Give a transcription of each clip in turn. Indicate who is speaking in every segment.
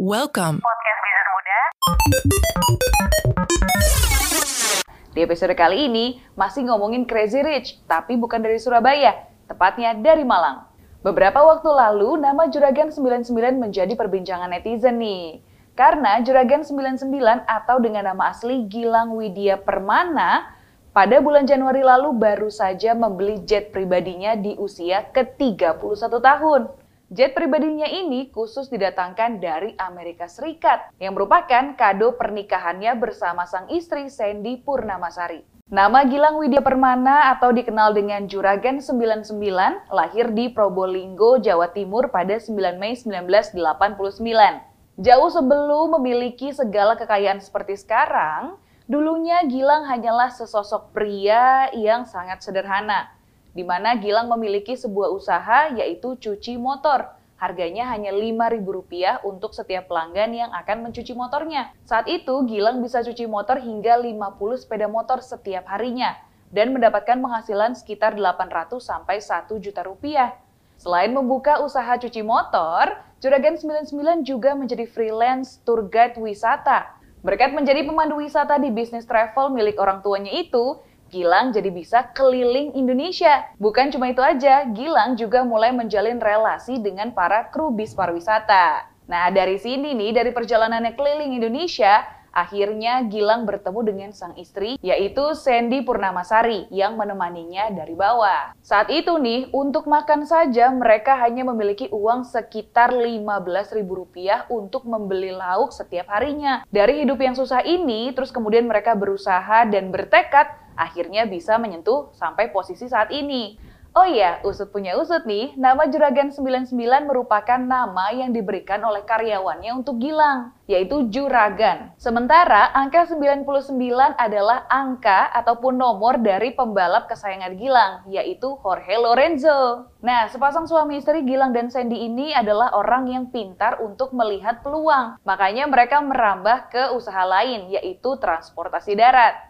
Speaker 1: Welcome.
Speaker 2: podcast bisnis muda.
Speaker 3: Di episode kali ini masih ngomongin Crazy Rich, tapi bukan dari Surabaya, tepatnya dari Malang. Beberapa waktu lalu, nama Juragan 99 menjadi perbincangan netizen nih. Karena Juragan 99 atau dengan nama asli Gilang Widya Permana, pada bulan Januari lalu baru saja membeli jet pribadinya di usia ke-31 tahun. Jet pribadinya ini khusus didatangkan dari Amerika Serikat yang merupakan kado pernikahannya bersama sang istri Sandy Purnamasari. Nama Gilang Widya Permana atau dikenal dengan Juragan 99 lahir di Probolinggo, Jawa Timur pada 9 Mei 1989. Jauh sebelum memiliki segala kekayaan seperti sekarang, dulunya Gilang hanyalah sesosok pria yang sangat sederhana di mana Gilang memiliki sebuah usaha yaitu cuci motor. Harganya hanya Rp5.000 untuk setiap pelanggan yang akan mencuci motornya. Saat itu, Gilang bisa cuci motor hingga 50 sepeda motor setiap harinya dan mendapatkan penghasilan sekitar 800 sampai 1 juta rupiah. Selain membuka usaha cuci motor, Juragan 99 juga menjadi freelance tour guide wisata. Berkat menjadi pemandu wisata di bisnis travel milik orang tuanya itu, Gilang jadi bisa keliling Indonesia. Bukan cuma itu aja, Gilang juga mulai menjalin relasi dengan para kru bis pariwisata. Nah, dari sini nih, dari perjalanannya keliling Indonesia, akhirnya Gilang bertemu dengan sang istri, yaitu Sandy Purnamasari, yang menemaninya dari bawah. Saat itu nih, untuk makan saja mereka hanya memiliki uang sekitar Rp15.000 untuk membeli lauk setiap harinya. Dari hidup yang susah ini, terus kemudian mereka berusaha dan bertekad akhirnya bisa menyentuh sampai posisi saat ini. Oh iya, usut punya usut nih, nama Juragan 99 merupakan nama yang diberikan oleh karyawannya untuk Gilang, yaitu Juragan. Sementara angka 99 adalah angka ataupun nomor dari pembalap kesayangan Gilang, yaitu Jorge Lorenzo. Nah, sepasang suami istri Gilang dan Sandy ini adalah orang yang pintar untuk melihat peluang. Makanya mereka merambah ke usaha lain, yaitu transportasi darat.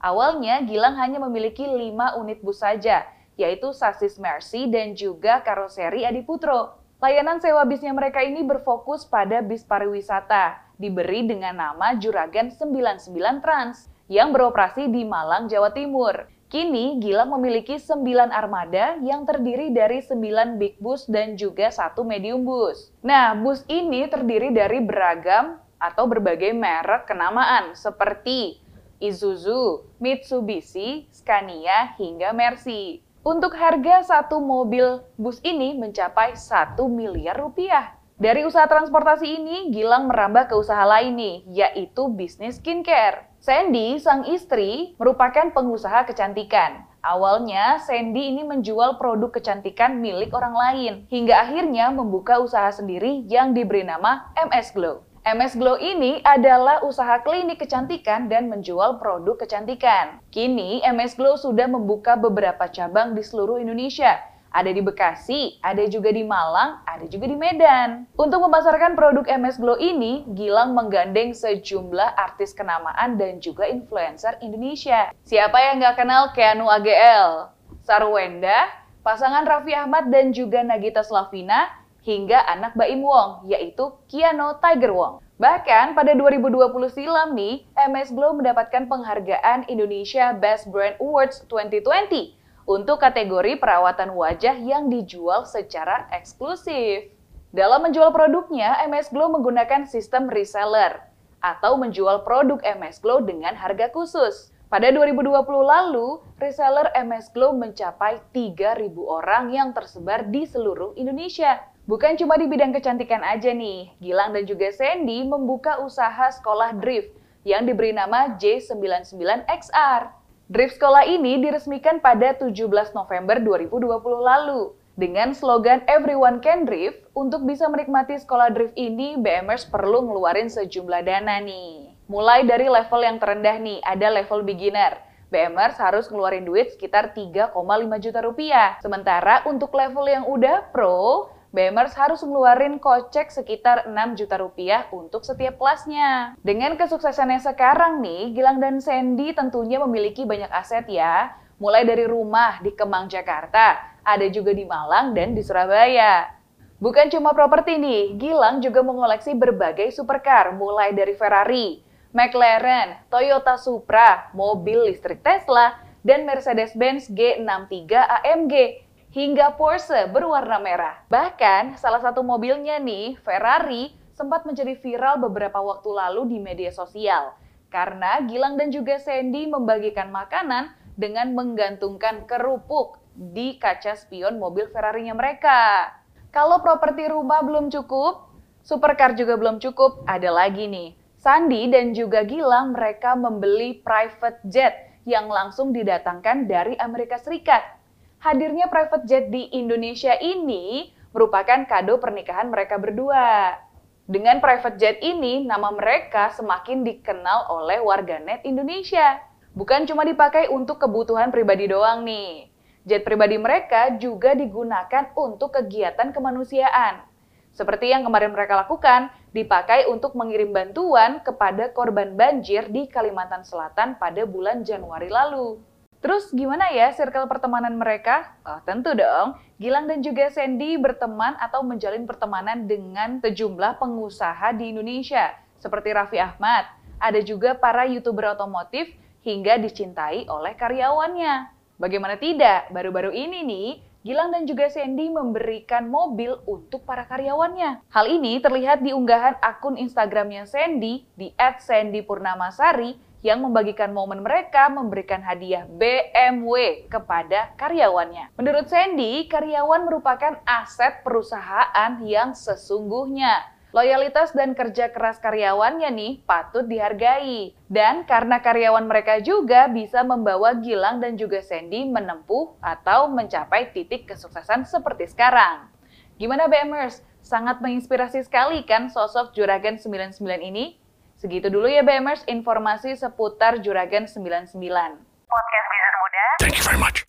Speaker 3: Awalnya, Gilang hanya memiliki 5 unit bus saja, yaitu sasis Mercy dan juga karoseri Adiputro. Layanan sewa bisnya mereka ini berfokus pada bis pariwisata, diberi dengan nama Juragan 99 Trans, yang beroperasi di Malang, Jawa Timur. Kini, Gilang memiliki 9 armada yang terdiri dari 9 big bus dan juga satu medium bus. Nah, bus ini terdiri dari beragam atau berbagai merek kenamaan seperti Isuzu, Mitsubishi, Scania, hingga Mercy. Untuk harga satu mobil bus ini mencapai 1 miliar rupiah. Dari usaha transportasi ini, Gilang merambah ke usaha lain nih, yaitu bisnis skincare. Sandy, sang istri, merupakan pengusaha kecantikan. Awalnya, Sandy ini menjual produk kecantikan milik orang lain, hingga akhirnya membuka usaha sendiri yang diberi nama MS Glow. MS Glow ini adalah usaha klinik kecantikan dan menjual produk kecantikan. Kini, MS Glow sudah membuka beberapa cabang di seluruh Indonesia. Ada di Bekasi, ada juga di Malang, ada juga di Medan. Untuk memasarkan produk MS Glow ini, Gilang menggandeng sejumlah artis kenamaan dan juga influencer Indonesia. Siapa yang nggak kenal Keanu AGL? Sarwenda, pasangan Raffi Ahmad dan juga Nagita Slavina hingga anak Baim Wong, yaitu Kiano Tiger Wong. Bahkan pada 2020 silam nih, MS Glow mendapatkan penghargaan Indonesia Best Brand Awards 2020 untuk kategori perawatan wajah yang dijual secara eksklusif. Dalam menjual produknya, MS Glow menggunakan sistem reseller atau menjual produk MS Glow dengan harga khusus. Pada 2020 lalu, reseller MS Glow mencapai 3.000 orang yang tersebar di seluruh Indonesia. Bukan cuma di bidang kecantikan aja nih, Gilang dan juga Sandy membuka usaha sekolah drift yang diberi nama J99XR. Drift sekolah ini diresmikan pada 17 November 2020 lalu. Dengan slogan Everyone Can Drift, untuk bisa menikmati sekolah drift ini, BMers perlu ngeluarin sejumlah dana nih. Mulai dari level yang terendah nih, ada level beginner. BMers harus ngeluarin duit sekitar 3,5 juta rupiah. Sementara untuk level yang udah pro, BMers harus ngeluarin kocek sekitar 6 juta rupiah untuk setiap kelasnya. Dengan kesuksesannya sekarang nih, Gilang dan Sandy tentunya memiliki banyak aset ya. Mulai dari rumah di Kemang, Jakarta, ada juga di Malang dan di Surabaya. Bukan cuma properti nih, Gilang juga mengoleksi berbagai supercar mulai dari Ferrari, McLaren, Toyota Supra, mobil listrik Tesla, dan Mercedes-Benz G63 AMG hingga Porsche berwarna merah. Bahkan salah satu mobilnya nih, Ferrari, sempat menjadi viral beberapa waktu lalu di media sosial karena Gilang dan juga Sandy membagikan makanan dengan menggantungkan kerupuk di kaca spion mobil Ferrari-nya mereka. Kalau properti rumah belum cukup, supercar juga belum cukup, ada lagi nih. Sandi dan juga Gilang mereka membeli private jet yang langsung didatangkan dari Amerika Serikat. Hadirnya private jet di Indonesia ini merupakan kado pernikahan mereka berdua. Dengan private jet ini, nama mereka semakin dikenal oleh warganet Indonesia. Bukan cuma dipakai untuk kebutuhan pribadi doang nih. Jet pribadi mereka juga digunakan untuk kegiatan kemanusiaan. Seperti yang kemarin mereka lakukan, dipakai untuk mengirim bantuan kepada korban banjir di Kalimantan Selatan pada bulan Januari lalu. Terus gimana ya circle pertemanan mereka? Oh, tentu dong, Gilang dan juga Sandy berteman atau menjalin pertemanan dengan sejumlah pengusaha di Indonesia, seperti Raffi Ahmad. Ada juga para YouTuber otomotif hingga dicintai oleh karyawannya. Bagaimana tidak, baru-baru ini nih, Gilang dan juga Sandy memberikan mobil untuk para karyawannya. Hal ini terlihat di unggahan akun Instagramnya Sandy di @sandypurnamasari yang membagikan momen mereka memberikan hadiah BMW kepada karyawannya. Menurut Sandy, karyawan merupakan aset perusahaan yang sesungguhnya. Loyalitas dan kerja keras karyawannya nih patut dihargai. Dan karena karyawan mereka juga bisa membawa Gilang dan juga Sandy menempuh atau mencapai titik kesuksesan seperti sekarang. Gimana BMers? Sangat menginspirasi sekali kan sosok Juragan 99 ini? Segitu dulu ya BMers informasi seputar Juragan 99. Podcast Bisnis Muda. Thank you very much.